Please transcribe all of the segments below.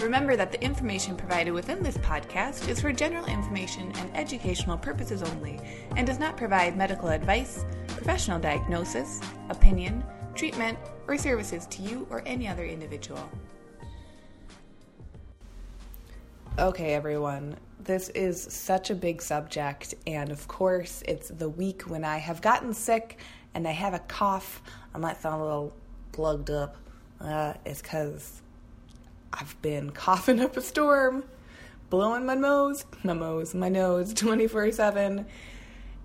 Remember that the information provided within this podcast is for general information and educational purposes only and does not provide medical advice, professional diagnosis, opinion, treatment, or services to you or any other individual. Okay, everyone, this is such a big subject, and of course, it's the week when I have gotten sick and I have a cough. I might sound a little plugged up. Uh, it's because I've been coughing up a storm, blowing my nose, my nose, my nose 24 7.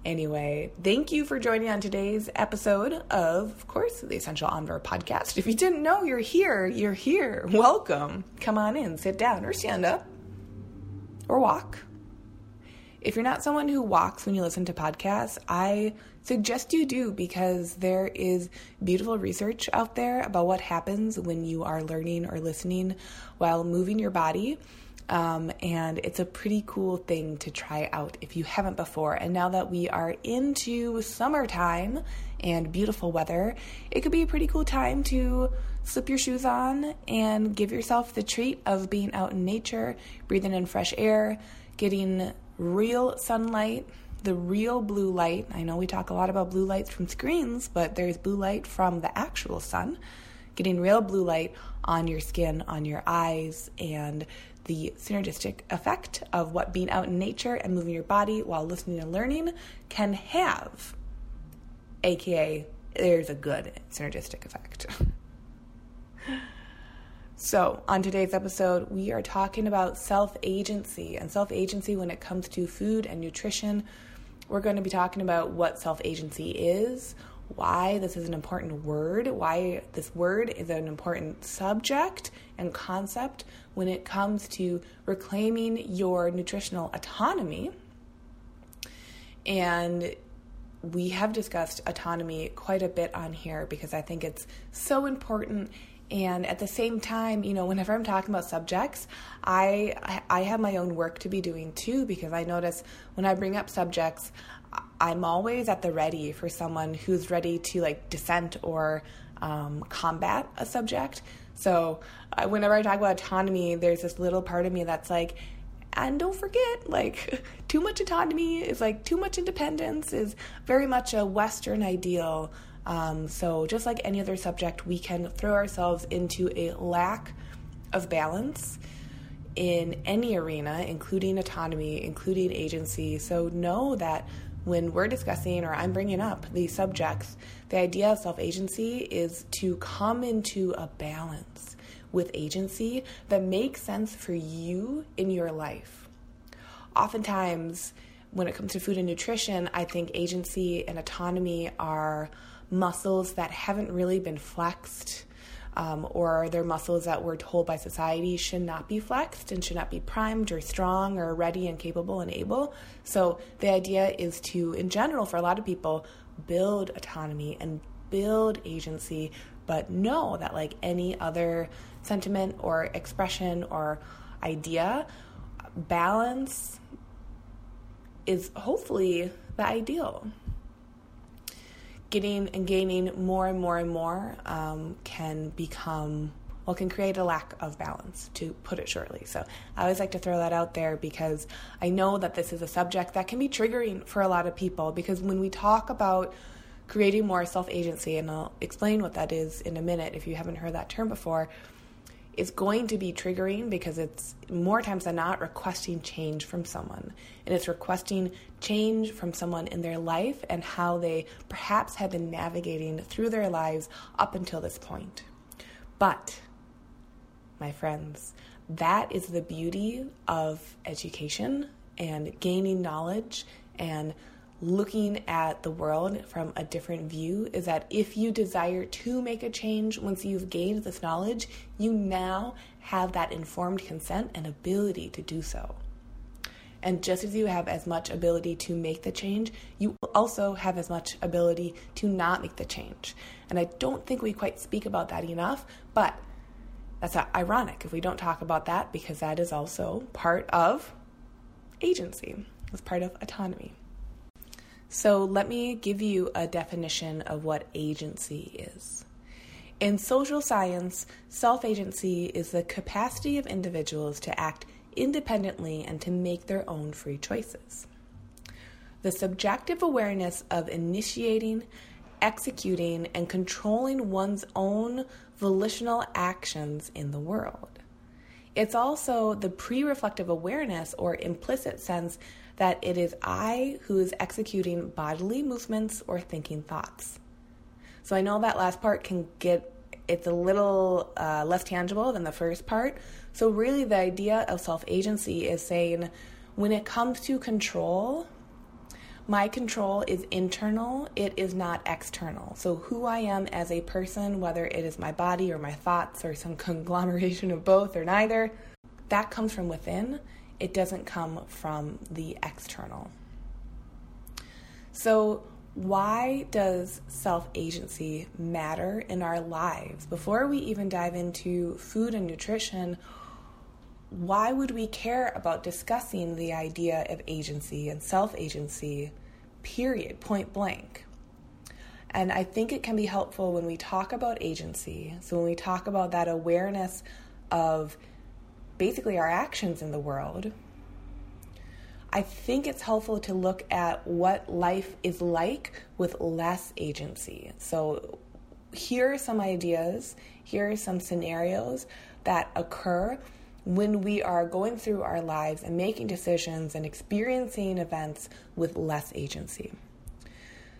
Anyway, thank you for joining on today's episode of, of course, the Essential Omnivore podcast. If you didn't know you're here, you're here. Welcome. Come on in, sit down, or stand up, or walk. If you're not someone who walks when you listen to podcasts, I suggest you do because there is beautiful research out there about what happens when you are learning or listening while moving your body. Um, and it's a pretty cool thing to try out if you haven't before. And now that we are into summertime and beautiful weather, it could be a pretty cool time to slip your shoes on and give yourself the treat of being out in nature, breathing in fresh air, getting real sunlight the real blue light. I know we talk a lot about blue lights from screens, but there's blue light from the actual sun. Getting real blue light on your skin, on your eyes, and the synergistic effect of what being out in nature and moving your body while listening and learning can have. AKA, there's a good synergistic effect. So, on today's episode, we are talking about self agency and self agency when it comes to food and nutrition, we're going to be talking about what self agency is, why this is an important word, why this word is an important subject and concept when it comes to reclaiming your nutritional autonomy. And we have discussed autonomy quite a bit on here because I think it's so important and at the same time you know whenever i'm talking about subjects i i have my own work to be doing too because i notice when i bring up subjects i'm always at the ready for someone who's ready to like dissent or um, combat a subject. So uh, whenever i talk about autonomy there's this little part of me that's like and don't forget like too much autonomy is like too much independence is very much a western ideal um, so, just like any other subject, we can throw ourselves into a lack of balance in any arena, including autonomy, including agency. So, know that when we're discussing or I'm bringing up these subjects, the idea of self agency is to come into a balance with agency that makes sense for you in your life. Oftentimes, when it comes to food and nutrition, I think agency and autonomy are muscles that haven't really been flexed. Um, or they're muscles that we're told by society should not be flexed and should not be primed or strong or ready and capable and able. So, the idea is to, in general, for a lot of people, build autonomy and build agency, but know that, like any other sentiment or expression or idea, balance is hopefully the ideal getting and gaining more and more and more um, can become well can create a lack of balance to put it shortly. So i always like to throw that out there because i know that this is a subject that can be triggering for a lot of people because when we talk about creating more self-agency and i'll explain what that is in a minute if you haven't heard that term before is going to be triggering because it's more times than not requesting change from someone. And it's requesting change from someone in their life and how they perhaps have been navigating through their lives up until this point. But, my friends, that is the beauty of education and gaining knowledge and looking at the world from a different view is that if you desire to make a change once you've gained this knowledge, you now have that informed consent and ability to do so. And just as you have as much ability to make the change, you also have as much ability to not make the change. And I don't think we quite speak about that enough, but that's ironic if we don't talk about that because that is also part of agency, it's part of autonomy. So, let me give you a definition of what agency is. In social science, self agency is the capacity of individuals to act independently and to make their own free choices. The subjective awareness of initiating, executing, and controlling one's own volitional actions in the world. It's also the pre reflective awareness or implicit sense that it is I who is executing bodily movements or thinking thoughts. So I know that last part can get, it's a little uh, less tangible than the first part. So, really, the idea of self agency is saying when it comes to control, my control is internal, it is not external. So, who I am as a person, whether it is my body or my thoughts or some conglomeration of both or neither, that comes from within. It doesn't come from the external. So, why does self agency matter in our lives? Before we even dive into food and nutrition, why would we care about discussing the idea of agency and self agency, period, point blank? And I think it can be helpful when we talk about agency. So, when we talk about that awareness of basically our actions in the world, I think it's helpful to look at what life is like with less agency. So, here are some ideas, here are some scenarios that occur when we are going through our lives and making decisions and experiencing events with less agency.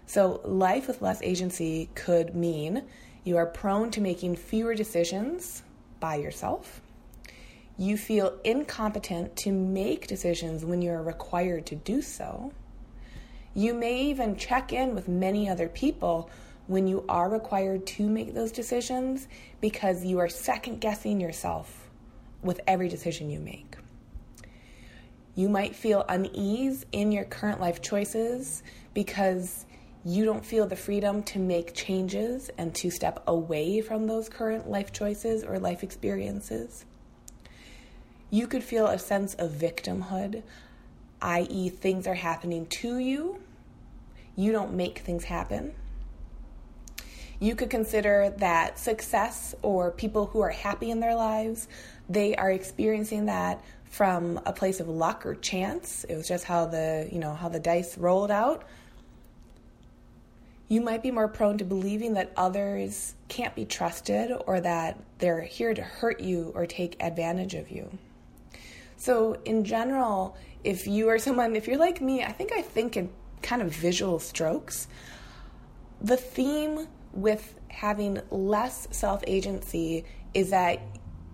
So, life with less agency could mean you are prone to making fewer decisions by yourself. You feel incompetent to make decisions when you are required to do so. You may even check in with many other people when you are required to make those decisions because you are second guessing yourself with every decision you make. You might feel unease in your current life choices because you don't feel the freedom to make changes and to step away from those current life choices or life experiences. You could feel a sense of victimhood, i.e., things are happening to you. You don't make things happen. You could consider that success or people who are happy in their lives they are experiencing that from a place of luck or chance. It was just how the, you know, how the dice rolled out. You might be more prone to believing that others can't be trusted or that they're here to hurt you or take advantage of you. So, in general, if you are someone, if you're like me, I think I think in kind of visual strokes. The theme with having less self agency is that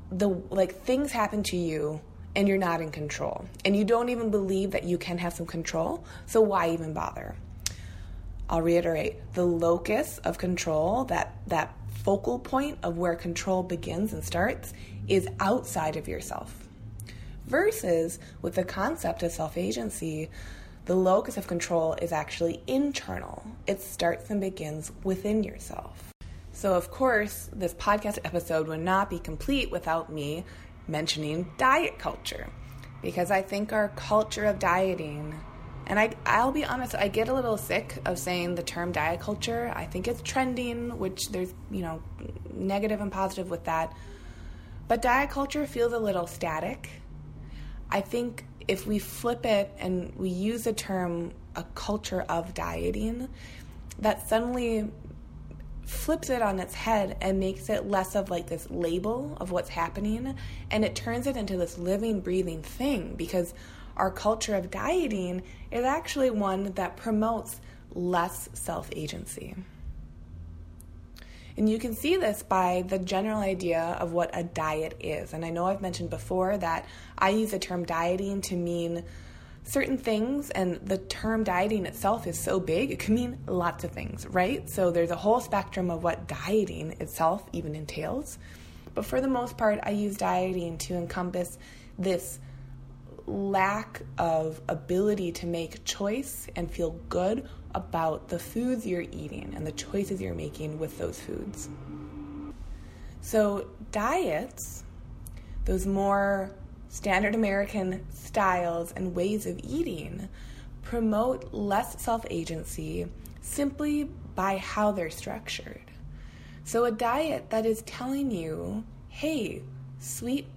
the like things happen to you and you're not in control. And you don't even believe that you can have some control. So why even bother? I'll reiterate. The locus of control that that focal point of where control begins and starts is outside of yourself versus with the concept of self-agency the locus of control is actually internal it starts and begins within yourself so, of course, this podcast episode would not be complete without me mentioning diet culture because I think our culture of dieting, and I, I'll be honest, I get a little sick of saying the term diet culture. I think it's trending, which there's, you know, negative and positive with that. But diet culture feels a little static. I think if we flip it and we use the term a culture of dieting, that suddenly flips it on its head and makes it less of like this label of what's happening and it turns it into this living, breathing thing because our culture of dieting is actually one that promotes less self agency. And you can see this by the general idea of what a diet is. And I know I've mentioned before that I use the term dieting to mean certain things, and the term dieting itself is so big, it can mean lots of things, right? So there's a whole spectrum of what dieting itself even entails. But for the most part, I use dieting to encompass this lack of ability to make choice and feel good about the foods you're eating and the choices you're making with those foods. So, diets, those more standard American styles and ways of eating, promote less self agency simply by how they're structured. So, a diet that is telling you, hey, sweet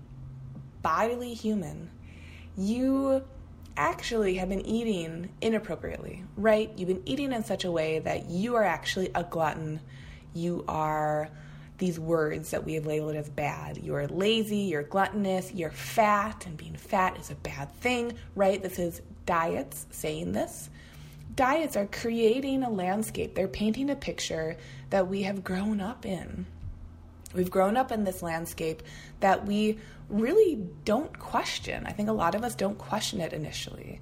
bodily human, you actually have been eating inappropriately, right? You've been eating in such a way that you are actually a glutton. You are these words that we have labeled as bad. You're lazy, you're gluttonous, you're fat, and being fat is a bad thing, right? This is diets saying this. Diets are creating a landscape, they're painting a picture that we have grown up in. We've grown up in this landscape that we really don't question. I think a lot of us don't question it initially.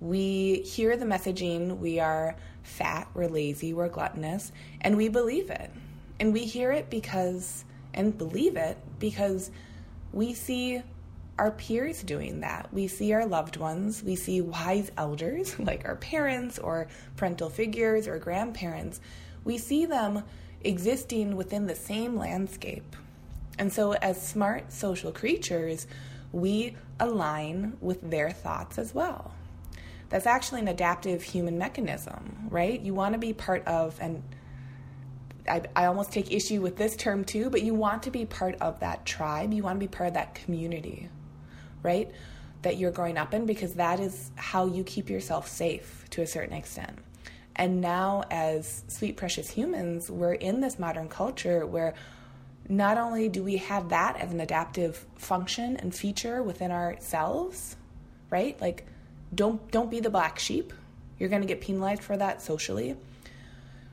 We hear the messaging, we are fat, we're lazy, we're gluttonous, and we believe it. And we hear it because, and believe it because we see our peers doing that. We see our loved ones, we see wise elders like our parents or parental figures or grandparents. We see them existing within the same landscape. And so, as smart social creatures, we align with their thoughts as well. That's actually an adaptive human mechanism, right? You want to be part of, and I, I, almost take issue with this term too, but you want to be part of that tribe. You want to be part of that community, right? That you're growing up in because that is how you keep yourself safe to a certain extent. And now, as sweet, precious humans, we're in this modern culture where not only do we have that as an adaptive function and feature within ourselves, right? Like, don't don't be the black sheep. You're going to get penalized for that socially.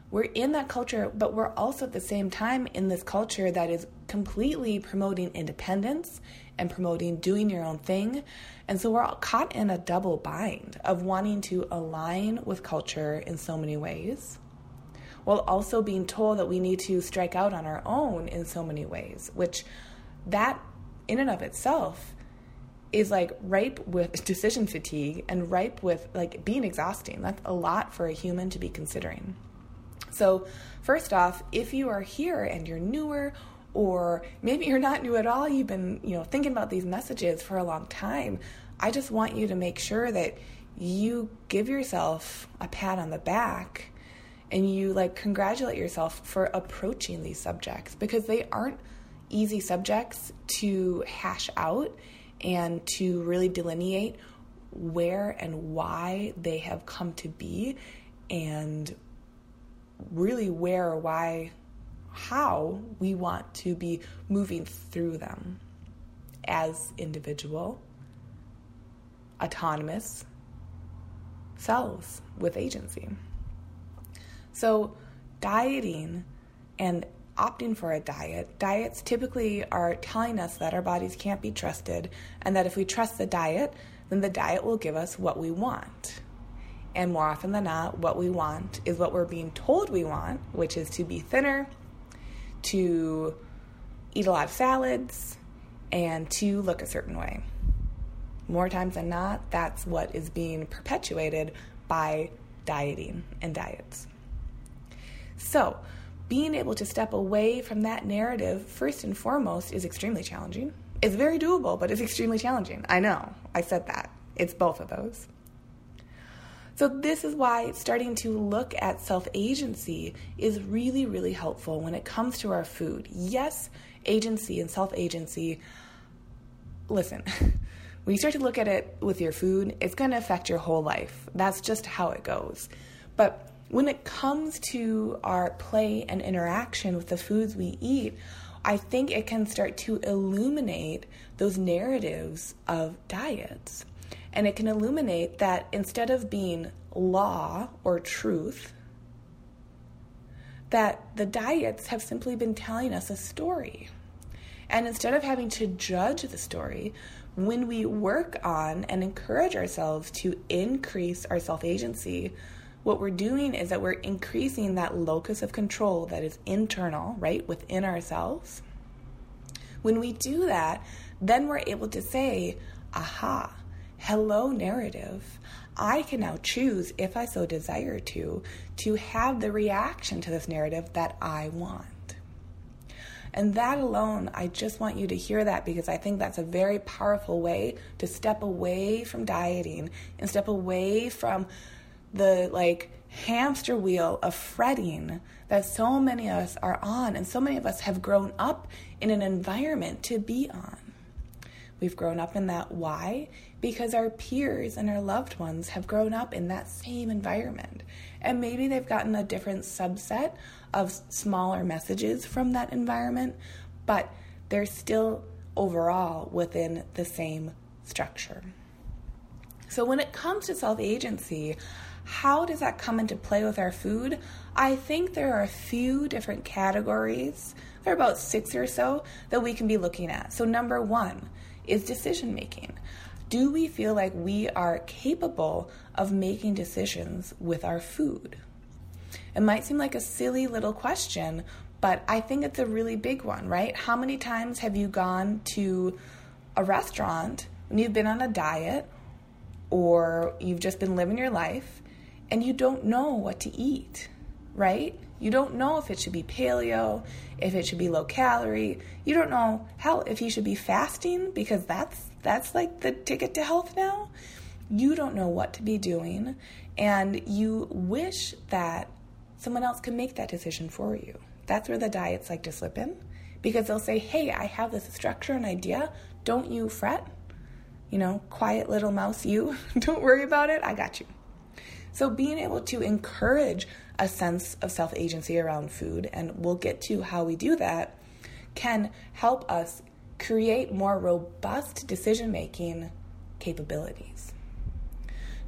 We're in that culture, but we're also at the same time in this culture that is completely promoting independence and promoting doing your own thing. And so we're all caught in a double bind of wanting to align with culture in so many ways, while also being told that we need to strike out on our own in so many ways, which that in and of itself is like ripe with decision fatigue and ripe with like being exhausting. That's a lot for a human to be considering. So, first off, if you are here and you're newer or maybe you're not new at all, you've been, you know, thinking about these messages for a long time, I just want you to make sure that you give yourself a pat on the back and you like congratulate yourself for approaching these subjects because they aren't easy subjects to hash out and to really delineate where and why they have come to be and really where why how we want to be moving through them as individual, autonomous selves with agency. So, dieting and opting for a diet, diets typically are telling us that our bodies can't be trusted and that if we trust the diet, then the diet will give us what we want. And more often than not, what we want is what we're being told we want, which is to be thinner, to eat a lot of salads and to look a certain way. More times than not, that's what is being perpetuated by dieting and diets. So, being able to step away from that narrative, first and foremost, is extremely challenging. It's very doable, but it's extremely challenging. I know, I said that. It's both of those. So, this is why starting to look at self agency is really, really helpful when it comes to our food. Yes, agency and self agency. Listen, when you start to look at it with your food, it's going to affect your whole life. That's just how it goes. But when it comes to our play and interaction with the foods we eat, I think it can start to illuminate those narratives of diets. And it can illuminate that instead of being law or truth, that the diets have simply been telling us a story. And instead of having to judge the story, when we work on and encourage ourselves to increase our self agency, what we're doing is that we're increasing that locus of control that is internal, right, within ourselves. When we do that, then we're able to say, aha, hello narrative. I can now choose, if I so desire to, to have the reaction to this narrative that I want. And that alone, I just want you to hear that because I think that's a very powerful way to step away from dieting and step away from the like hamster wheel of fretting that so many of us are on and so many of us have grown up in an environment to be on. We've grown up in that. Why? Because our peers and our loved ones have grown up in that same environment. And maybe they've gotten a different subset of smaller messages from that environment, but they're still overall within the same structure. So, when it comes to self agency, how does that come into play with our food? I think there are a few different categories. There are about six or so that we can be looking at. So, number one is decision making. Do we feel like we are capable of making decisions with our food? It might seem like a silly little question, but I think it's a really big one, right? How many times have you gone to a restaurant when you've been on a diet or you've just been living your life and you don't know what to eat, right? You don't know if it should be paleo, if it should be low calorie. You don't know hell if you should be fasting because that's that's like the ticket to health now. You don't know what to be doing and you wish that someone else can make that decision for you. That's where the diets like to slip in because they'll say, "Hey, I have this structure and idea. Don't you fret." You know, quiet little mouse you. don't worry about it. I got you. So, being able to encourage a sense of self agency around food, and we'll get to how we do that, can help us create more robust decision making capabilities.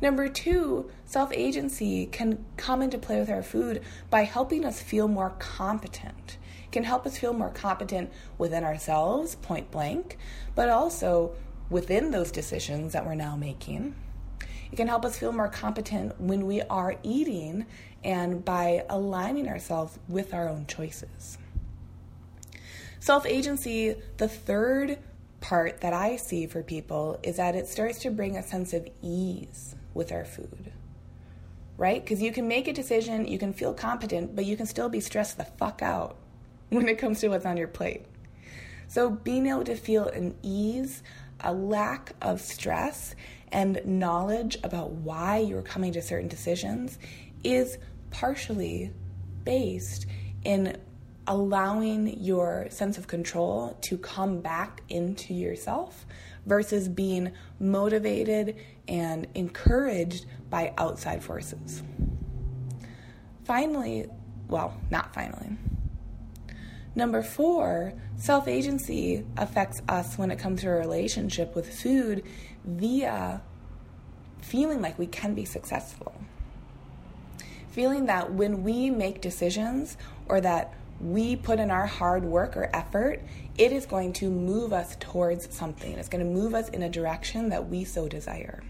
Number two, self agency can come into play with our food by helping us feel more competent. It can help us feel more competent within ourselves, point blank, but also within those decisions that we're now making it can help us feel more competent when we are eating and by aligning ourselves with our own choices. Self agency, the third part that I see for people is that it starts to bring a sense of ease with our food. Right? Because you can make a decision, you can feel competent, but you can still be stressed the fuck out when it comes to what's on your plate. So, being able to feel an ease, a lack of stress, and knowledge about why you're coming to certain decisions is partially based in allowing your sense of control to come back into yourself versus being motivated and encouraged by outside forces. Finally, well, not finally. Number four, self agency affects us when it comes to a relationship with food via feeling like we can be successful. Feeling that when we make decisions or that we put in our hard work or effort, it is going to move us towards something. It's going to move us in a direction that we so desire.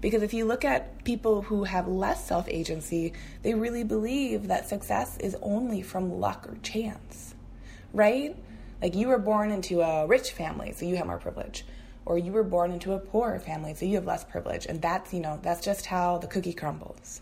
Because if you look at people who have less self agency, they really believe that success is only from luck or chance, right? Like you were born into a rich family, so you have more privilege or you were born into a poor family, so you have less privilege. And that's, you know, that's just how the cookie crumbles.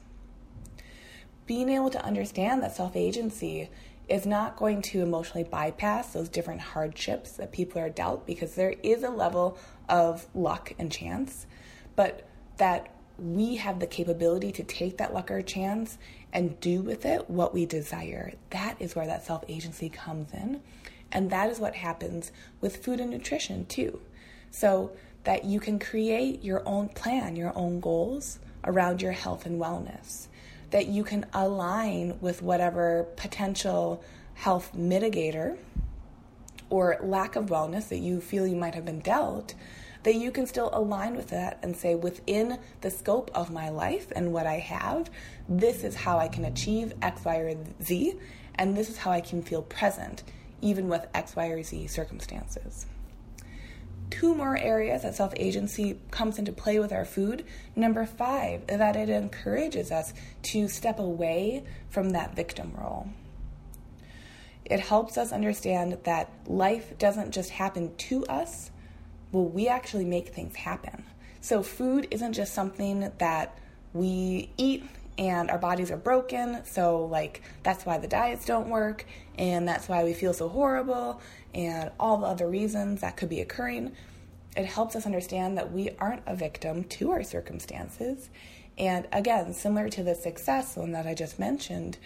Being able to understand that self agency is not going to emotionally bypass those different hardships that people are dealt because there is a level of luck and chance, but that we have the capability to take that luck or chance and do with it what we desire. That is where that self agency comes in. And that is what happens with food and nutrition too so that you can create your own plan, your own goals around your health and wellness, that you can align with whatever potential health mitigator or lack of wellness that you feel you might have been dealt, that you can still align with that and say, within the scope of my life and what I have, this is how I can achieve X, Y, or Z, and this is how I can feel present, even with X, Y, or Z circumstances two more areas that self agency comes into play with our food. Number five, that it encourages us to step away from that victim role. It helps us understand that life doesn't just happen to us, well, we actually make things happen. So, food isn't just something that we eat and our bodies are broken. So, like, that's why the diets don't work, and that's why we feel so horrible, and all the other reasons that could be occurring. It helps us understand that we aren't a victim to our circumstances. And again, similar to the success one that I just mentioned,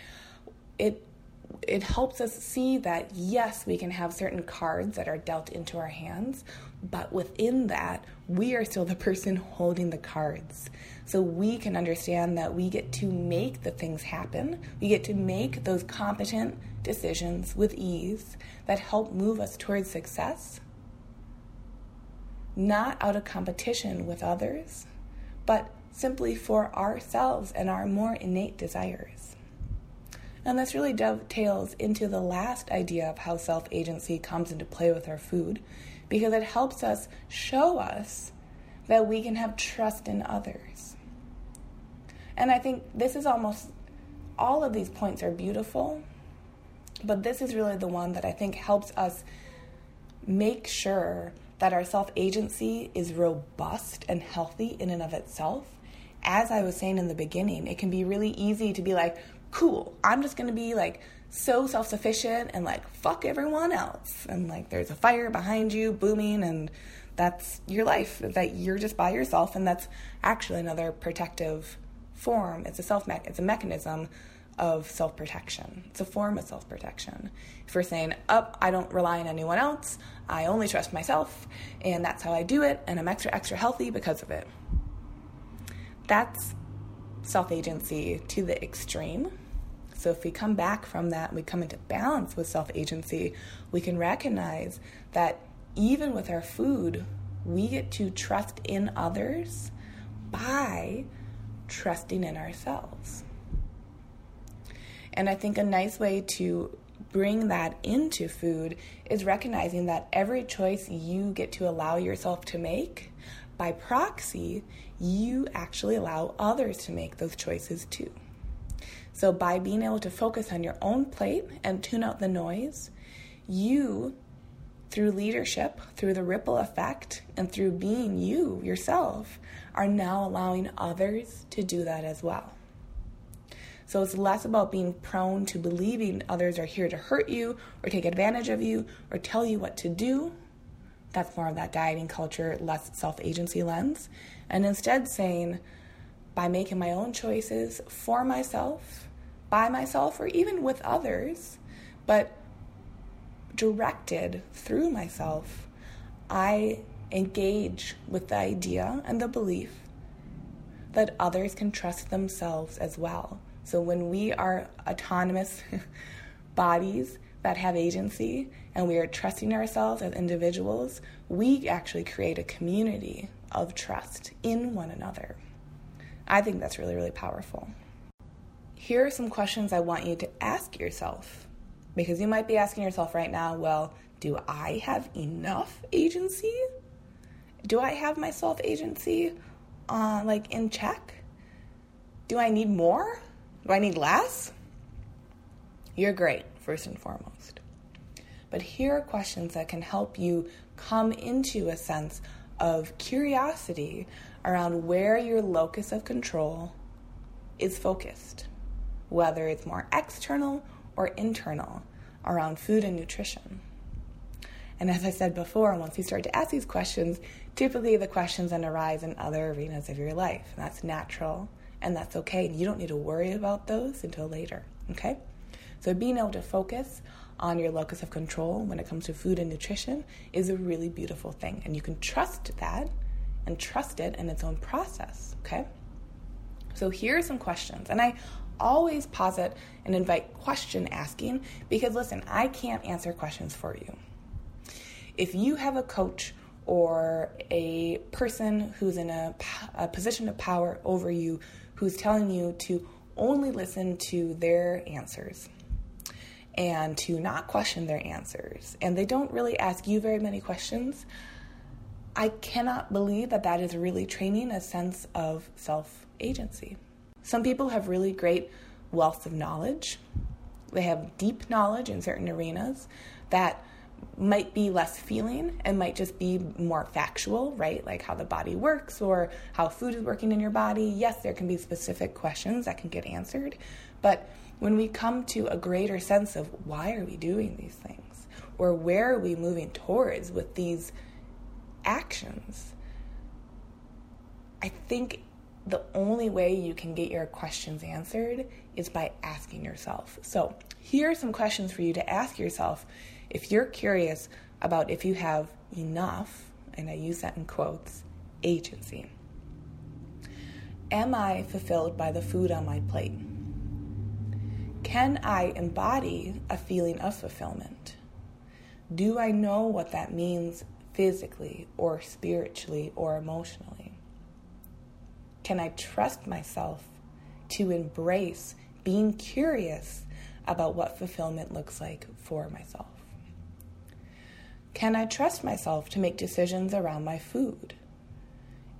it it helps us see that yes, we can have certain cards that are dealt into our hands, but within that, we are still the person holding the cards. So we can understand that we get to make the things happen. We get to make those competent decisions with ease that help move us towards success, not out of competition with others, but simply for ourselves and our more innate desires. And this really dovetails into the last idea of how self agency comes into play with our food because it helps us show us that we can have trust in others. And I think this is almost all of these points are beautiful, but this is really the one that I think helps us make sure that our self agency is robust and healthy in and of itself. As I was saying in the beginning, it can be really easy to be like, cool, I'm just gonna be like so self sufficient and like fuck everyone else. And like there's a fire behind you booming, and that's your life, that you're just by yourself. And that's actually another protective form. It's a self me- it's a mechanism of self protection. It's a form of self protection. If we're saying, up, oh, I don't rely on anyone else, I only trust myself, and that's how I do it, and I'm extra, extra healthy because of it. That's self agency to the extreme. So if we come back from that we come into balance with self agency, we can recognize that even with our food, we get to trust in others by trusting in ourselves. And I think a nice way to bring that into food is recognizing that every choice you get to allow yourself to make, by proxy, you actually allow others to make those choices too. So, by being able to focus on your own plate and tune out the noise, you, through leadership, through the ripple effect, and through being you yourself, are now allowing others to do that as well. So, it's less about being prone to believing others are here to hurt you or take advantage of you or tell you what to do. That's more of that dieting culture, less self agency lens. And instead saying, by making my own choices for myself, by myself, or even with others, but directed through myself, I engage with the idea and the belief that others can trust themselves as well. So when we are autonomous bodies that have agency and we are trusting ourselves as individuals, we actually create a community of trust in one another. I think that's really, really powerful. Here are some questions I want you to ask yourself because you might be asking yourself right now, well, do I have enough agency? Do I have my self agency uh, like in check? Do I need more? Do I need less? You're great, first and foremost. But here are questions that can help you come into a sense of curiosity around where your locus of control is focused, whether it's more external or internal around food and nutrition. And as I said before, once you start to ask these questions, typically the questions then arise in other arenas of your life. And that's natural and that's okay. And you don't need to worry about those until later, okay? So being able to focus on your locus of control when it comes to food and nutrition is a really beautiful thing. And you can trust that and trust it in its own process, okay? So here are some questions. And I always posit and invite question asking because listen, I can't answer questions for you. If you have a coach or a person who's in a, a position of power over you who's telling you to only listen to their answers and to not question their answers, and they don't really ask you very many questions, I cannot believe that that is really training a sense of self agency. Some people have really great wealth of knowledge. They have deep knowledge in certain arenas that might be less feeling and might just be more factual, right? Like how the body works or how food is working in your body. Yes, there can be specific questions that can get answered, but when we come to a greater sense of why are we doing these things or where are we moving towards with these actions, I think the only way you can get your questions answered is by asking yourself. So, here are some questions for you to ask yourself if you're curious about if you have enough, and I use that in quotes, agency. Am I fulfilled by the food on my plate? Can I embody a feeling of fulfillment? Do I know what that means physically or spiritually or emotionally? Can I trust myself to embrace being curious about what fulfillment looks like for myself? Can I trust myself to make decisions around my food?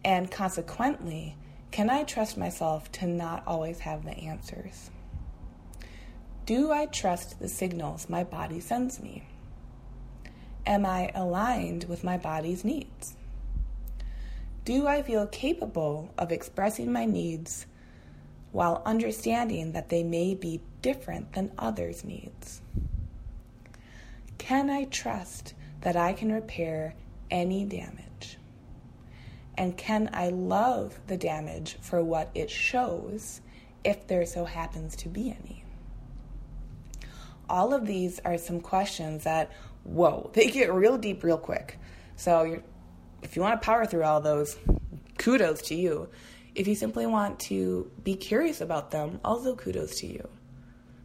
And consequently, can I trust myself to not always have the answers? Do I trust the signals my body sends me? Am I aligned with my body's needs? Do I feel capable of expressing my needs while understanding that they may be different than others' needs? Can I trust that I can repair any damage? And can I love the damage for what it shows if there so happens to be any? All of these are some questions that, whoa, they get real deep real quick. So if you want to power through all those, kudos to you. If you simply want to be curious about them, also kudos to you.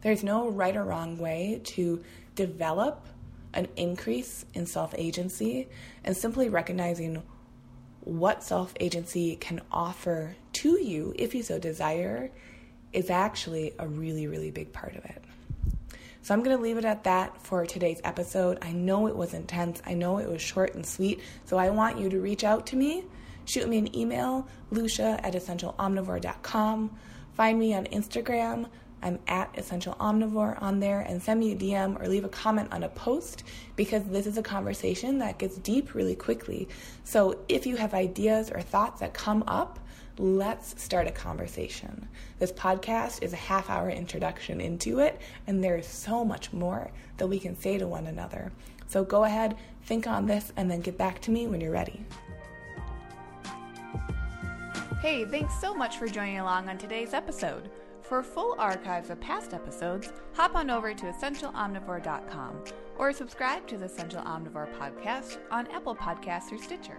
There's no right or wrong way to develop an increase in self agency and simply recognizing what self agency can offer to you if you so desire is actually a really, really big part of it. So I'm going to leave it at that for today's episode. I know it was intense, I know it was short and sweet, so I want you to reach out to me. Shoot me an email, lucia at essentialomnivore.com. Find me on Instagram. I'm at Essential Omnivore on there and send me a DM or leave a comment on a post because this is a conversation that gets deep really quickly. So if you have ideas or thoughts that come up, let's start a conversation. This podcast is a half hour introduction into it, and there is so much more that we can say to one another. So go ahead, think on this, and then get back to me when you're ready. Hey, thanks so much for joining along on today's episode. For full archives of past episodes, hop on over to essentialomnivore.com or subscribe to the Essential Omnivore podcast on Apple Podcasts or Stitcher.